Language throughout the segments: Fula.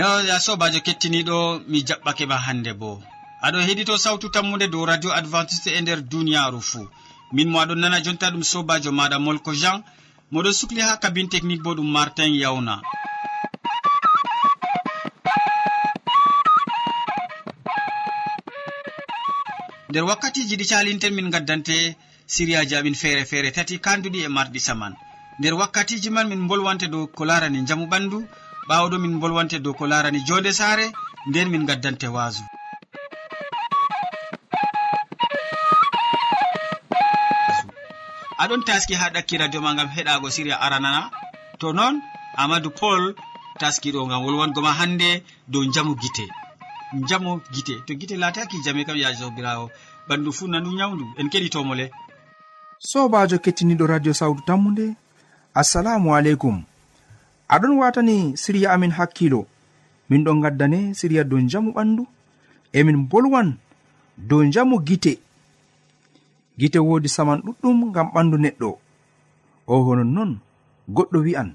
ya sobajo kettiniɗo mi jaɓɓake ma hande bo. Aɗo heɗito sawtu tammude dow radio adventiste e nder duniyaru fuu. Min mo aɗon nana jonta ɗum sobajo maɗa molko jean. Moɗon sukli ha kabine technique bo ɗum martin yawna nder wakkatiji ɗi calinten min gaddante siriyaji amin feere feere tati kanduɗi e marɗi saman. Nder wakkatiji man min bolwante dow ko larani jamu ɓandu ɓawo min bolwante dow ko larani jonde saare nden min gaddante waasu. Aɗon taski ha ɗakki radio ma gam heɗago siriya aranana. To noon amadou paul taskiɗo gam wolwango ma hannde dow jamu guite jamu guite to guite lataki jame kam ya sobirawo ɓandu fu nandu nyawdu en keɗitomole sobajo kettiniɗo radio sawtu tammude assalamu aleykum. aɗon watani siriya amin hakkilo. Min ɗon gaddane siriya dow jamu ɓandu. Emin bolwan dow jamu gite. Gite wodi saman ɗuɗɗum gam ɓandu neɗɗo. O honon non goɗɗo wi'an.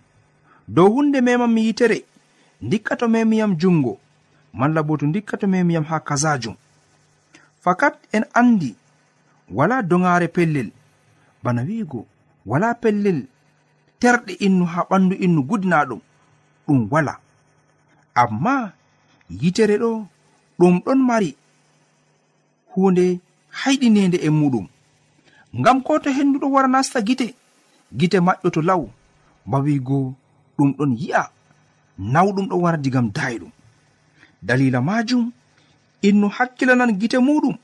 Dow hunde memam mi yitere dikka to memiyam jungo malla bo to dikka to memiyam ha kazajum fakat en andi wala dogare pellel. Bana wi'igo wala pellel terɗe innu ha ɓandu innu gudnaɗum ɗum wala. Amma yitere ɗo ɗum ɗon mari hunde hayɗinede e muɗum. Ngam ko to henduɗo wara nasta gite gite maƴƴoto law ba wigo ɗum ɗon yi'a nawɗum ɗo wara digam dayɗum dalila majum innu hakkilanan gite muɗum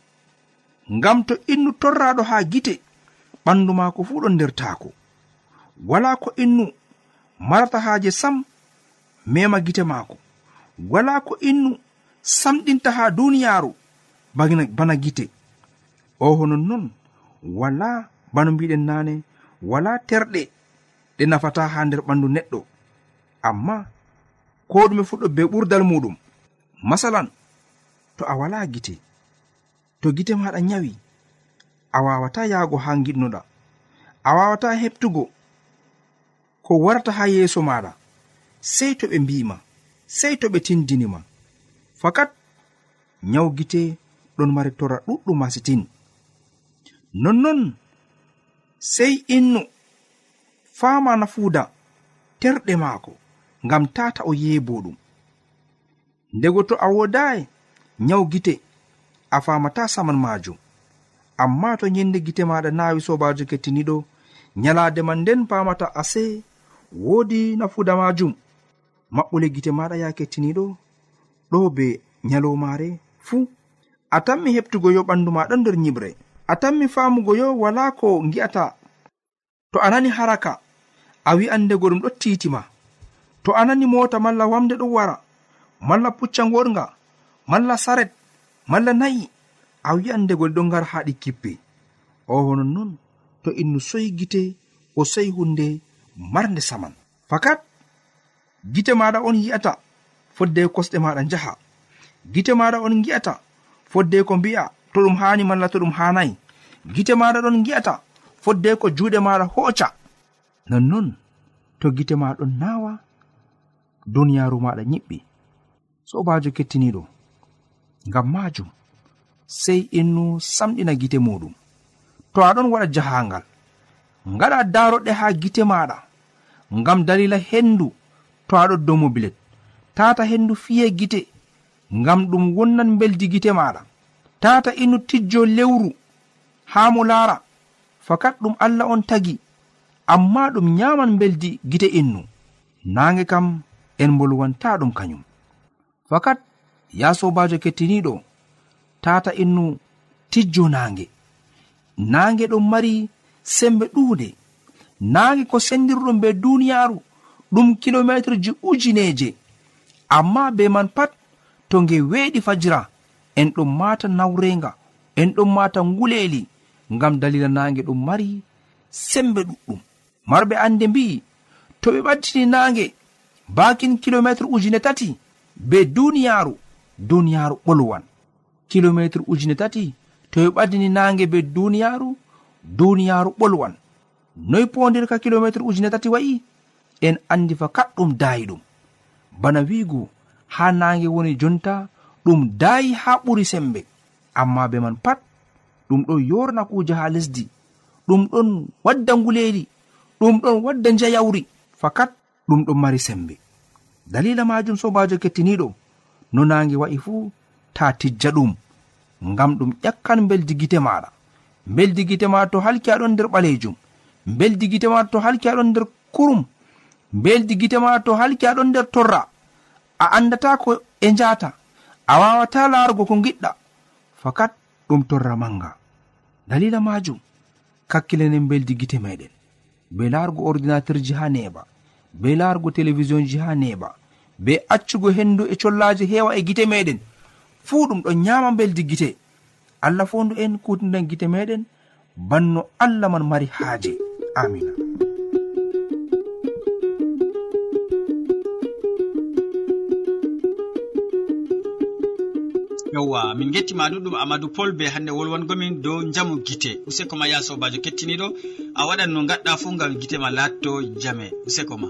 ngam to innu torraɗo ha gite ɓandu maako fuu ɗon nder taako. wala ko innu marata haaje sam mema gite maako. Wala ko innu samɗinta ha duniyaaru bana gite. O honon non wala bano mbiɗen naane wala terɗe ɗe nafata ha nder ɓandu neɗɗo. Amma ko ɗume fuɗɗo be ɓurdal muɗum masalan to a wala gite to gite maɗa nyawi a wawata yahgo ha giɗnoɗa a wawata heɓtugo ko warta ha yeeso maɗa sei to ɓe mbima sei to ɓe tindinima. Fakat nyawu gite ɗon mari tora ɗuɗɗum masitin. Nonnon sei innu fama nafuuda terɗe maako ngam tata o yeebo ɗum ndego to a wodayi nyawu gite a famata saman majum amma to nyende gite maɗa nawi sobajo kettiniɗo nyalade man nden pamata ase woodi nafuda majum maɓɓule gite maɗa ya kettiniɗo ɗo be nyalomare fuu a tammi heɓtugo yo ɓandu maɗa nder nyiɓre. A tammi famugo yo wala ko gi'ata to a nani haraka a wi'andego ɗum ɗo titima to a nani mota malla wamde ɗo wara malla pucca gorga malla saret malla nayi a wi'andegol ɗo ngar haɗi kippe. O honon non to innu soyi gite o soyi hunde marde saman. Fakat gite maɗa on yi'ata fodde kosɗe maɗa njaha. Gite maɗa on gi'ata fodde ko mbi'a to ɗum hani malla to ɗum hanayi gite maɗa ɗon gi'ata fodde ko juuɗe maɗa hoca nonnon to gite ma ɗon nawa duniyaru maɗa yiɓɓi sobajo kettiniɗo ngam majum sei innu samɗina gite muɗum. To aɗon waɗa jahangal ngaɗa daroɗe ha gite maɗa ngam dalila hendu to aɗo dow mobilet tata hendu fiye gite ngam ɗum wonnan beldi gite maɗa tata inu tijjo lewru ha mo laara fakat ɗum allah on tagi amma ɗum nyaman beldi gite innu. Nange kam en bolwanta ɗum kañum fakat ya sobajo kettiniɗo tata innu tijjo nange nange ɗon mari sembe ɗuuɗe. Naange ko sendirɗum be duuniyaaru ɗum kilometre ji ujineeje. Amma be man pat to nge weeɗi fajira en ɗon maata nawrenga en ɗon maata nguleeli ngam dalila naange ɗum mari sembe ɗuɗɗum. Marɓe annde mbi'i to ɓe ɓaddini naange bakin kilometre ujune tati be duniyaaru duniyaaru ɓolwan. Kilometre ujune tati to ɓe ɓaddini naange be duniyaaru duniyaaru ɓolwan. Noy pondirka kilometre ujune tati wa'i? En andi fa kaɗɗum daayi ɗum. Bana wiigu ha naange woni jonta ɗum daayi ha ɓuri sembe. Amma be man pat ɗum ɗon yorna kuuje ha lesdi. Ɗum ɗon wadda nguleeri ɗum ɗon wadda njayawri. Fakat ɗum ɗon mari sembe. Dalila majum sobajo kettiniɗo no naange wa'i fuu ta tijja ɗum ngam ɗum ƴakkan mbeldi gite maɗa beldi gite ma to halki aɗon nder ɓalejum. Beldi gite ma to halki aɗon nder kurum. Beldi gite ma to halki aɗon nder torra. A andata ko e njata. A wawata larugo ko giɗɗa fakat ɗum torra manga. Dalila majum. Kakkilenen beldi gite meɗen. Be larugo ordinateur ji ha neɓa. Be larugo télévision ji ha neɓa. Be accugo hendu e collaji hewa e gite meɗen. Fuu ɗum ɗon nyama beldi gite allah fondu en kutinden gite meɗen. Banno allah man mari haaje. Amina yewwa min gettima ɗuɗɗum amadou pol be hande wolwangomin dow jamu gite. Useko ma ya sobajo kettiniɗo. A waɗan no gaɗɗa fu gam gite ma laatto jame. Useko ma.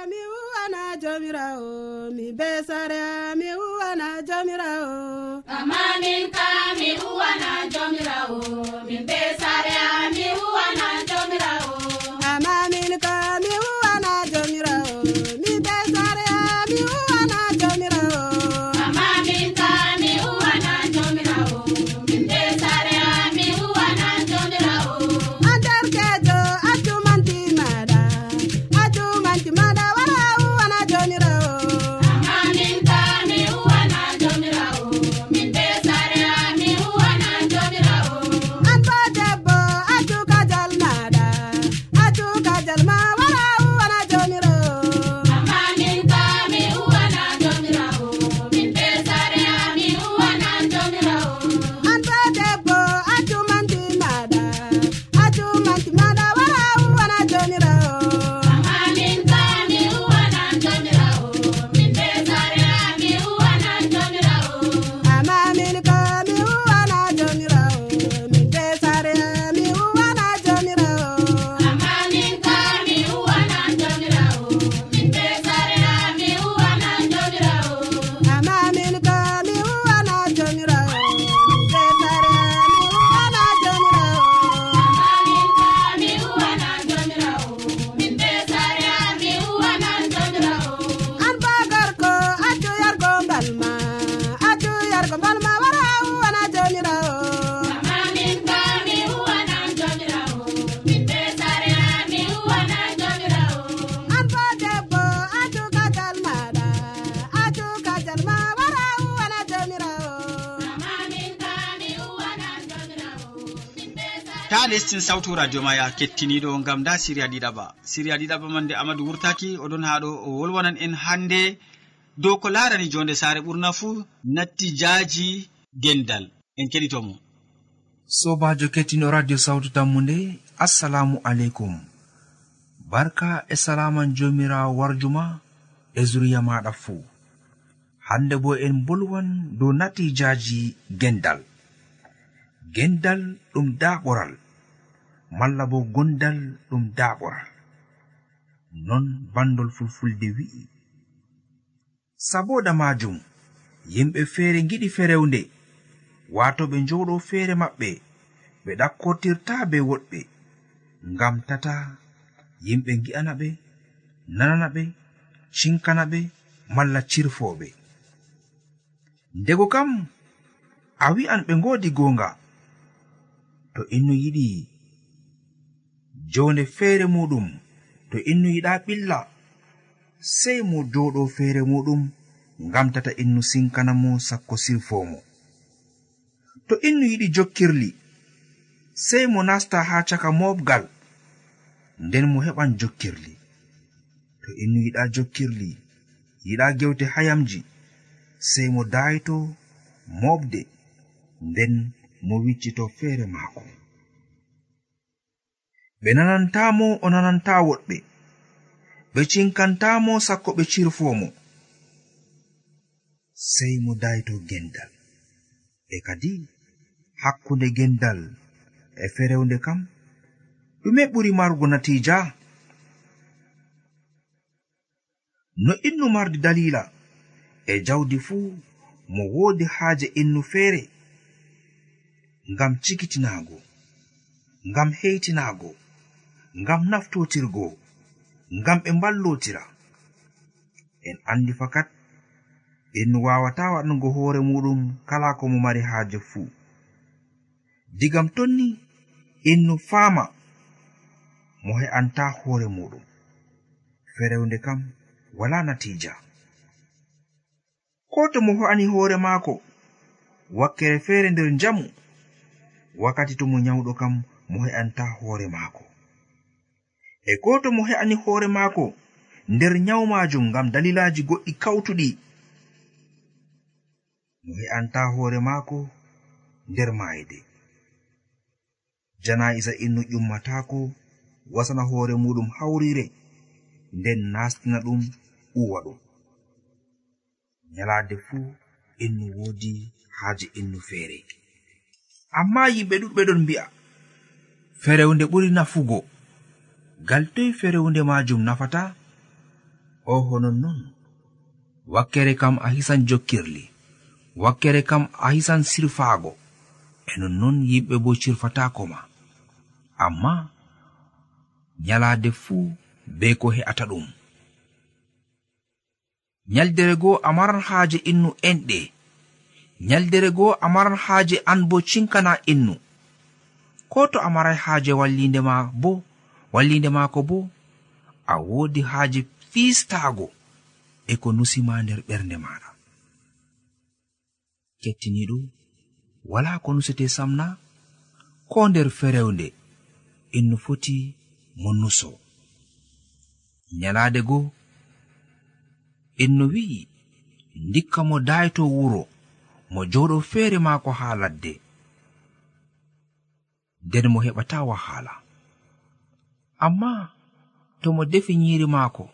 sawtu radio ma ya kettiniɗo gam da siriya ɗiɗaɓa. Siriya ɗiɗaɓa man nde amadou wurtaki oɗon haɗo o wolwanan en hande dow ko larani jonde saare ɓurna fuu natti jaaji gendal. En keɗitomo. Sobajo kettino radio sawtu tammude assalamu aleykum. Barka e salaman jomirawo warjuma e zuriya maɗa fuu hande bo en bolwan dow natijaji gendal. Gendal ɗum daɓoral malla bo gondal ɗum daɓoral non bandol fulfulde wi'i. Saboda majum yimɓe feere giɗi ferewnde wato ɓe njoɗo feere maɓɓe ɓe ɗakkotirta be woɗɓe ngam tata yimɓe gi'ana ɓe nanana ɓe cinkana ɓe malla cirfoɓe ndego kam a wi'an ɓe ngoodi gonga to innu yiɗi jonde feere muɗum to innu yiɗa ɓilla. Sey mo joɗo feere muɗum gamtata innu sinkana mo sakko sirfomo to innu yiɗi jokkirli sey mo nasta ha caka mobgal nden mo heɓan jokkirli. To innu yiɗa jokkirli yiɗa gewte hayamji sey mo dayto mofde nden mo wiccito feere maako. ɓe nanantamo o nananta woɗɓe. Ɓe cinkantamo sakko ɓe cirfomo. Sei mo dayto gendal. E kadi hakkunde gendal e ferewnde kam ɗume ɓuri margo natija. No innu mardi dalila e jawdi fuu mo woodi haaje innu feere ngam cikitinago ngam heytinago. ngam naftotirgo ngam ɓe mballotira en andi fakat en wawata waɗango hoore muɗum kala ko mo mari haaje fuu. Digam tonni en no faama mo he'anta hoore muɗum. Ferewnde kam wala natija ko to mo ho'ani hoore maako wakkere feere nder njamu wakkati to mo nyawɗo kam mo he'anta hoore maako. e gooto mo he'ani hoore maako nder nyawu majum ngam dalilaji goɗɗi kawtuɗi. Mo he'anta hoore maako nder maayde. Jana'isa innu e ƴummatako wasana hoore muɗum hawrire nden nastina ɗum uwa ɗum. Nyalade fuu innu e woodi haaje e innu feere. Amma yimɓe ɗuɗɓe ɗon mbi'a ferewnde ɓuri nafugo. gal toy ferewnde majum nafata o honon non. Wakkere kam a hisan jokkirli wakkere kam a hisan sirfaago e nonnon yimɓe bo sirfatako ma. Amma nyalaade fuu be ko he'ata ɗum. Nyaldere goo a maran haaje innu enɗe nyaldere goo a maran haaje an bo cinkana innu. Ko to a marai haaje wallinde ma bo wallinde maako bo a woodi haaje fistaago e ko nusima nder ɓernde maɗa. Kettiniɗo wala ko nusete samna ko nder ferewnde en foti mo nuso. Nyalaade goo en wi'i ndikka mo dayto wuro mo joɗo feere maako haa ladde. Nden mo heɓata wahala. amma to mo defi nyiri maako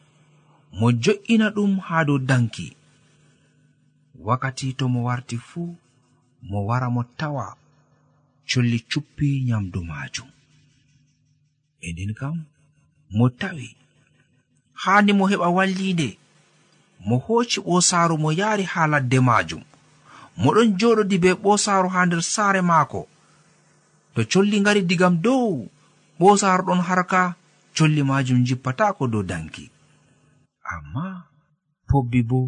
mo jo'ina ɗum haa dow danki. Wakkati to mo warti fuu mo wara mo tawa colli cuppi nyamdu maajum. E nden kam mo tawi haani mo heɓa walliinde mo hooci ɓosaaru mo yaari haa ladde maajum. Moɗon joɗodi be ɓosaaru haa nder saare maako. To colli ngari digam dow bo sarɗon harka colli majum jippatako dow danki. Amma pobbi bo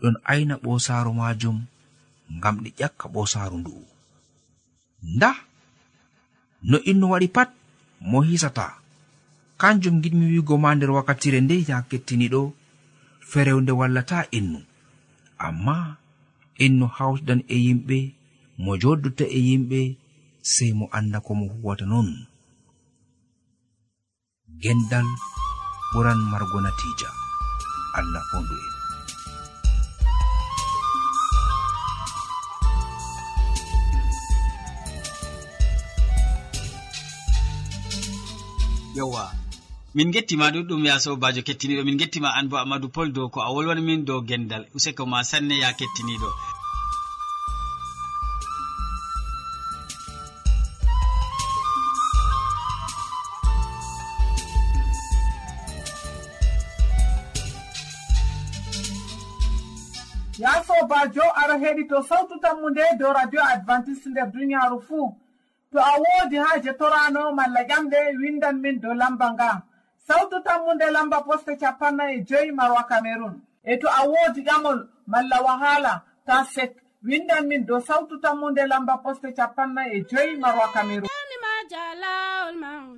ɗon aina ɓosaaru majum ngam ɗi ƴakka ɓosaaru ndu'u nda no innu waɗi pat mo hisata. Kanjum giɗmi wigo ma nder wakkatire nde ya kettiniɗo ferewnde wallata innu. Amma innu hawtidan e yimɓe mo joddota e yimɓe sey mo anda ko mo huwata non. gendal ɓuran margo natija. Allah fondu en. Yewwa min gettima ɗuɗɗum ya sobajo kettiniɗo min gettima an bo amadou pol dow ko a wolwani min dow gendal. Useko ma sanne ya kettiniɗo. ya sobajo aɗa heɗi to sawtu tammu nde dow radio advantice nder duniyaru fuu to a woodi haaje torano malla ƴamɗe windan min dow lamba nga. Sawtu tammu nde lamba poste capanna e joyi marwa cameron e to a woodi ƴamol malla wahala ta sek. Windan min dow sawtu tammu nde lamba poste capanna e joyi marwa camerun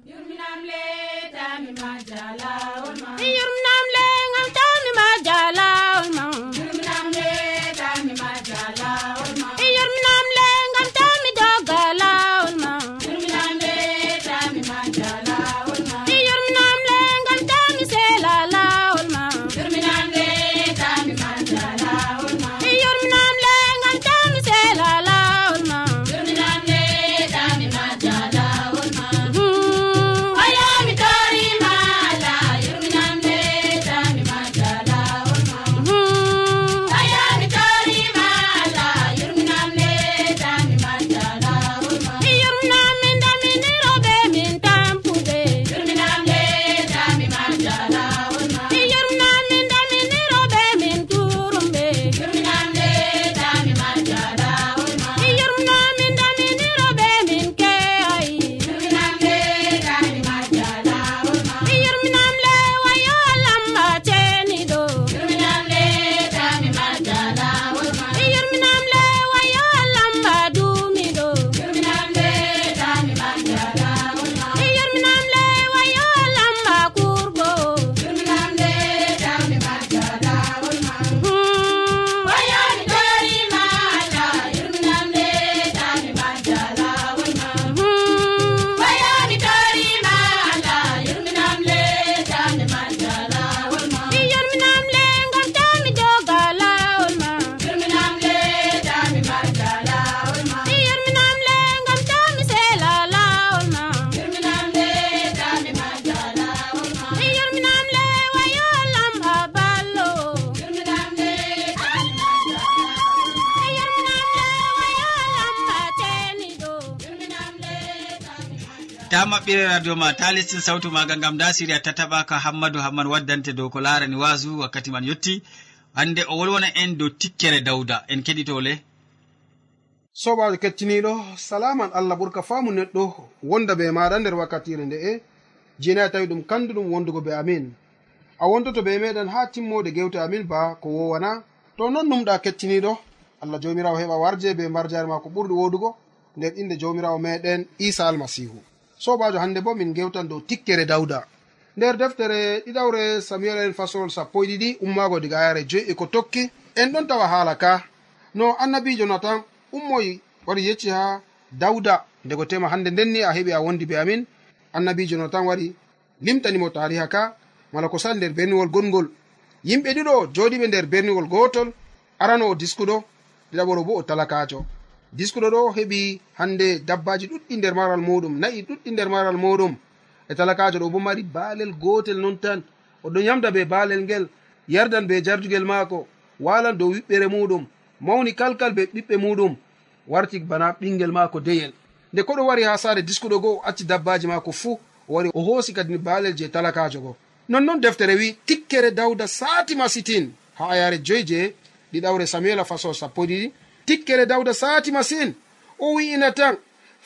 yurminam le tamima jalawol ma. radio ma ta lestin sawtu maga gam da siriya tataɓaka hammadou hamman waddante dow ko larani wasu wakkati man yetti hande o wolwona en dow tikkere dawda en keɗitole sobajo kettiniɗo salaman allah ɓurka famu neɗɗo wonda be maɗa nder wakkatire nde'e jena tawi ɗum kandu ɗum wondugo be amin. A wondoto be meɗen ha timmode gewte amin ba ko wowana to non numɗa kettiniɗo allah jomirawo heɓa warje be mbarjare ma ko ɓurɗi wodugo nder inde jomirawo meɗen isa almasihu. sobajo hande bo min gewtan dow tikkere dawda. Nder deftere ɗiɗawre samuel en fasol sappo e ɗiɗi ummago diga yare joyi ko tokki en ɗon tawa haala ka. No annabijo natan ummoy wari yecci ha dawda ndego tema hande ndenni a heɓi a wondi be amin. Annabijo natan wari limtanimo tariha ka mala ko sali nder berniwol gongol. Yimɓe ɗiɗo joɗiɓe nder berniwol gotol arano o diskuɗo ɗiɗaɓoro bo o talakajo diskuɗo ɗo heɓi hande dabbaji ɗuɗɗi nder maral muɗum nayi ɗuɗɗi nder maral muɗum e talakajo ɗo bo mari baalel gotel non tan. Oɗo yamda be baalel ngel yardan be jardugel maako walan dow wiɓɓere muɗum mawni kalkal be ɓiɓɓe muɗum warti bana ɓingel maako deyel. Nde koɗo wari ha saare diskuɗo goo acci dabbaji maako fuu o wari o hoosi kadi baalel je talakajo go nonnon deftere wi tikkere dawda saati masitin. Ha ayare joyi je ɗiɗawre samuela faso sappo ɗiɗi tikkere dawda saati masin o wi'ina tan.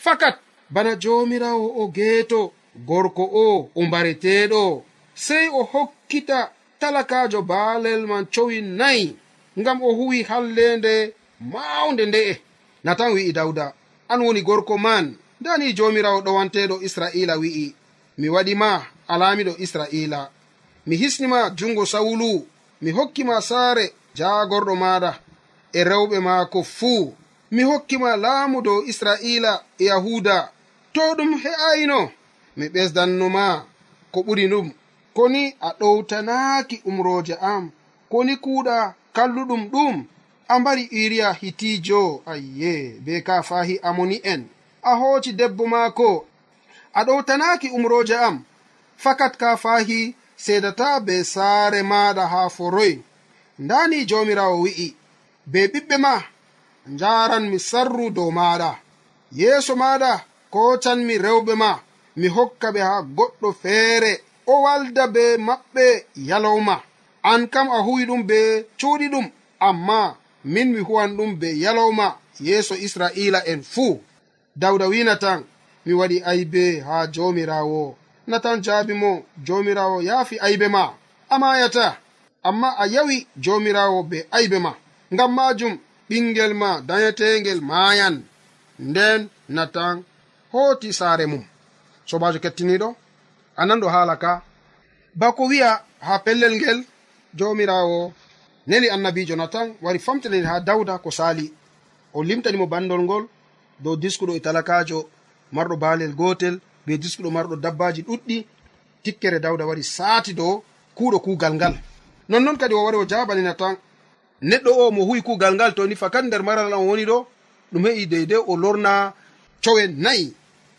Fakat bana jomirawo o geeto gorko o umbareteɗo sey o hokkita talakajo baalel man cowi nayi ngam o huwi hallende mawnde nde'e natan wi'i dawda an woni gorko man. Ndani jomirawo ɗowanteɗo israila wi'i. Mi waɗima alamiɗo israila. Mi hisnima jungo sawulu. Mi hokkima saare jaagorɗo maɗa e rewɓe maako fuu. Mi hokkima laamu dow isra'iila e yahuda. To ɗum he'ayino mi ɓesdannoma ko ɓuri ɗum. Koni a ɗowtanaaki umrooje am koni kuuɗa kalluɗum ɗum a mbari iriya hitiijo. Ayye be ka fahi amoni en. A hooci debbo maako a ɗowtanaaki umrooje am. Fakat ka fahi seedata be saare maaɗa haa foroy ndani joomiraawo wi'i. be ɓiɓɓe ma njaran mi sarru dow maɗa yeeso maɗa kocanmi rewɓe ma mi hokka ɓe ha goɗɗo feere. O walda be maɓɓe yalowma an kam a huwi ɗum be cuuɗi ɗum amma min mi huwan ɗum be yalowma yeeso israila en fuu. Dawda wina tan mi waɗi aybe ha jomirawo natan jaabi mo jomirawo yaafi aybe ma. Amayata amma a yawi jomirawo be aybe ma. ngam majum ɓingel ma dañetengel mayan nden natan hooti saare mum. Sobajo kettiniɗo ananɗo haala ka. Bako wi'a ha pellel ngel jomirawo neli annabijo natan wari famtinani ha dawda ko sali o limtanimo bandol ngol dow diskuɗo e talakajo marɗo baalel gotel be diskuɗo marɗo dabbaji ɗuɗɗi. Tikkere dawda wari saati dow kuuɗo kuugal ngal. Nonnoon kadi o wari o jaabani natan neɗɗo o mo huwi kuugal ngal toni fakat nder maral an woni ɗo ɗum heƴi deydey o lorna cowe nayi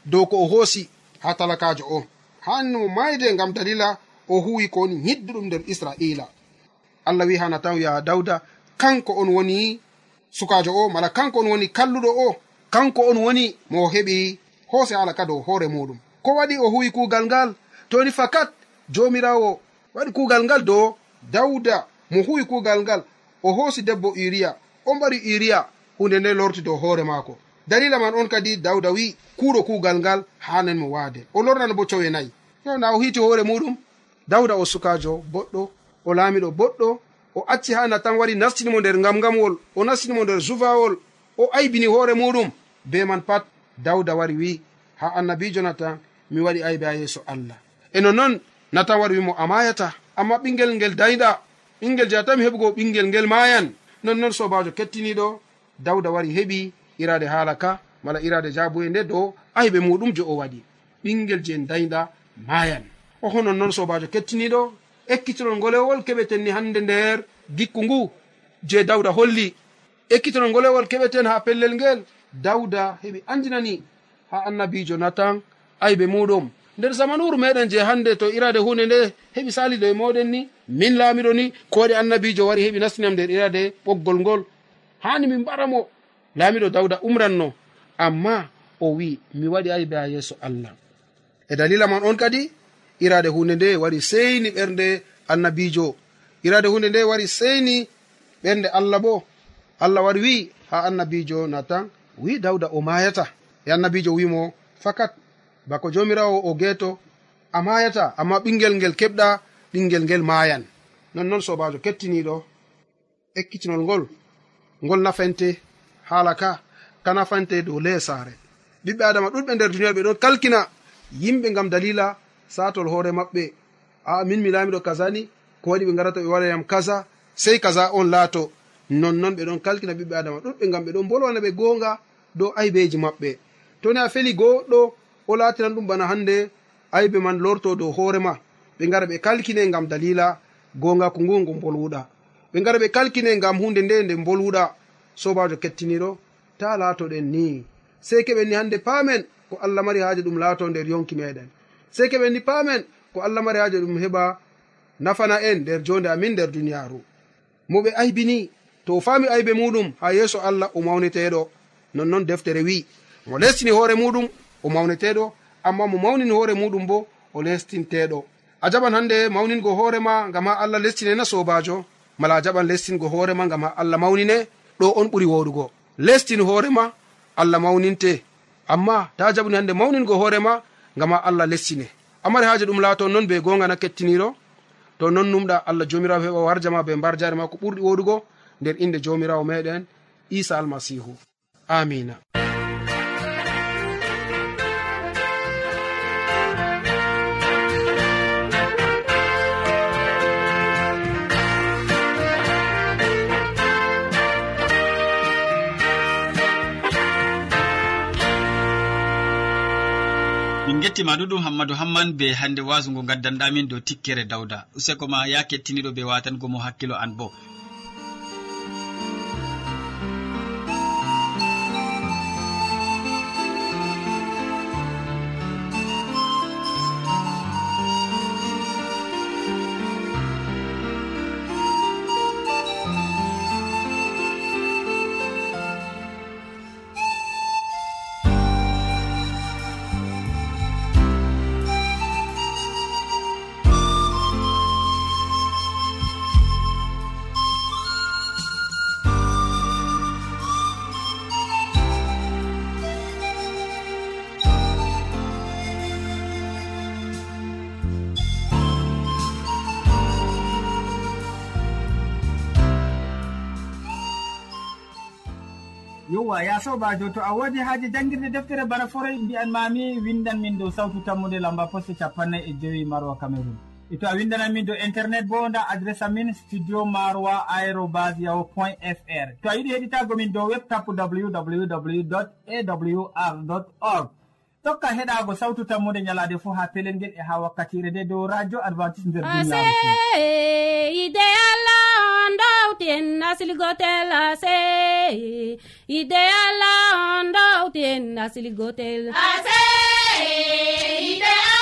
dow ko o hoosi ha talakajo o. Hanni mo mayde ngam dalila o huwi ko woni yidduɗum nder israila. Allah wi hana tan yaha dawda kanko on woni sukajo o mala kanko on woni kalluɗo o kanko on woni mo heɓi hoose hala ka dow hoore muɗum. Ko waɗi o huwi kuugal ngal toni fakat jomirawo waɗi kuugal ngal dow dawda mo huwi kuugal ngal o hoosi debbo uriya o mbari uriya hunde nde lorti dow hoore maako. Dalila man on kadi dawda wi kuuɗo kuugal ngal hanen mo waade. O lornano bo cowe nayi yo na o hiiti hoore muɗum dawda o sukajo boɗɗo o laamiɗo boɗɗo o acci ha natan wari nastinimo nder ngamngamwol o nastinimo nder zuwawol o aybini hoore muɗum. Be man pat dawda wari wi ha annabijo natan mi waɗi aybe ha yeeso allah. E nonnoon natan wari wimo a mayata amma ɓingel ngel dayɗa ɓingel je jatami heɓugo ɓingel ngel mayan. Nonnon sobajo kettiniɗo. Dawda wari heɓi irade haala ka mala irade jabuye nde dow ayiɓe muɗum jo o waɗi. Ɓingel je dayɗa mayan. Oho nonnoon sobajo kettiniɗo. Ekkitinol ngolewol keɓeten ni hande nder gikku ngu je dawda holli. Ekkitinol ngolewol keɓeten ha pellel ngel. Dawda heɓi andinani ha annabijo natan aybe muɗum. nder zamanuru meɗen je hande to irade hunde nde heɓi salido e moɗen ni min laamiɗo ni koɗe annabijo wari heɓi nastinam nder irade ɓoggol ngol. Hani min mbaramo laamiɗo dawda umranno amma o wi mi waɗi aybe ha yeeso allah. E dalila man on kadi irade hunde nde wari seyni ɓernde annabijo. Irade hunde nde wari seyni ɓernde allah bo. Allah wari wi ha annabijo natan wi dawda o mayata. E annabijo wimo fakat bako jomirawo o geeto a mayata amma ɓingel ngel keɓɗa ɓingel ngel mayan. Nonnon sobajo kettiniɗo. Ekkitinol ngol ngol nafente haala ka ka nafante dow le saare ɓiɓɓe adama ɗuɗɓe nder duniya ɓe ɗon kalkina yimɓe ngam dalila satol hoore maɓɓe. A min mi laamiɗo kazani ko waɗi ɓe garata ɓe waɗayam kaza sei kaza on laato. Nonnon ɓe ɗon kalkina ɓiɓɓe adama ɗuɗɓe ngam ɓe ɗon bolwana ɓe goonga dow aybeji maɓɓe. Toni a feli goɗɗo o latinan ɗum bana hande aybe man lorto dow hoorema ɓe ngara ɓe kalkine ngam dalila gonga ko ngu ngu bolwuɗa ɓe ngara ɓe kalkine ngam hunde nde nde bolwuɗa sobajo kettiniɗo ta latoɗen ni. Sei keɓen ni hande paamen ko allah mari haaji ɗum laato nder yonki meɗen sei keɓen ni paamen ko allah mari haaji ɗum heɓa nafana en nder jonde amin nder duniyaaru. Mo ɓe aybini to o faami aybe muɗum ha yeeso allah o mawneteɗo nonnoon deftere wi mo lestini hoore muɗum o mawneteɗo amma mo mawnini hoore muɗum bo o lestinteɗo. A jaɓan hannde mawningo hoorema ngam ha allah lestinena sobajo mala a jaɓan lestingo hoorema ngam ha allah mawnine ɗo on ɓuri woɗugo. Lestin hoorema allah mawninte. Amma ta jaɓuni hannde mawningo hoorema ngam ha allah lestine. Amari haaji ɗum laato noon be gonga na kettiniɗo to non numɗa allah jomirawo heɓa warjama be mbar jare ma ko ɓurɗi woɗugo nder inde jomirawo meɗen isa almasihu. Amina. gettima ɗuɗum hammadou hamman be hande wasungo gaddanɗamin dow tikkere dawda useko ma ya kettiniɗo be watango mo hakkilo an bo. yowa ya sobajo to a wodi haaji jangguirde deftere bana foroy mbiyan mami windan min dow sawtu tammude lamba poste capannay e joyi maroa cameron e to a windanan min dow internet bo nda adresse amin studio maroa aérobas yaho point fr to a yiɗi heɗitago min dow web tapu www awr org. Tokka heɗago sawtu tammude ñalade fo ha pelel ngel e ha wakkatire nde dow radio adventiste nder duniyaaide allah. ndawti en nasiligotel ase ide ala on ndawti en nasiligotel ase ide ala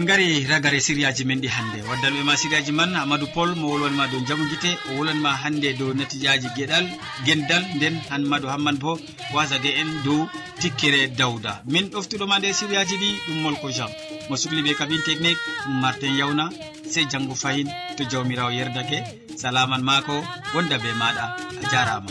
en gari ragare siriyaji men ɗi hannde. Waddanɓe ma siriyaji man amadou pol mo wolwanma dow jamu guite o wolwanma hannde dow natijaji gueɗal gendal nden hanmadou hamman bo wasade en dow tikkere dawda. Min ɗoftuɗoma nde siriyaji ɗi ɗum molko jean. Mo sukli ɓe kabine technique ɗum martin yawna sey janggo fayin to jawmirawo yerdake. Salaman maako wonda be maɗa a jarama.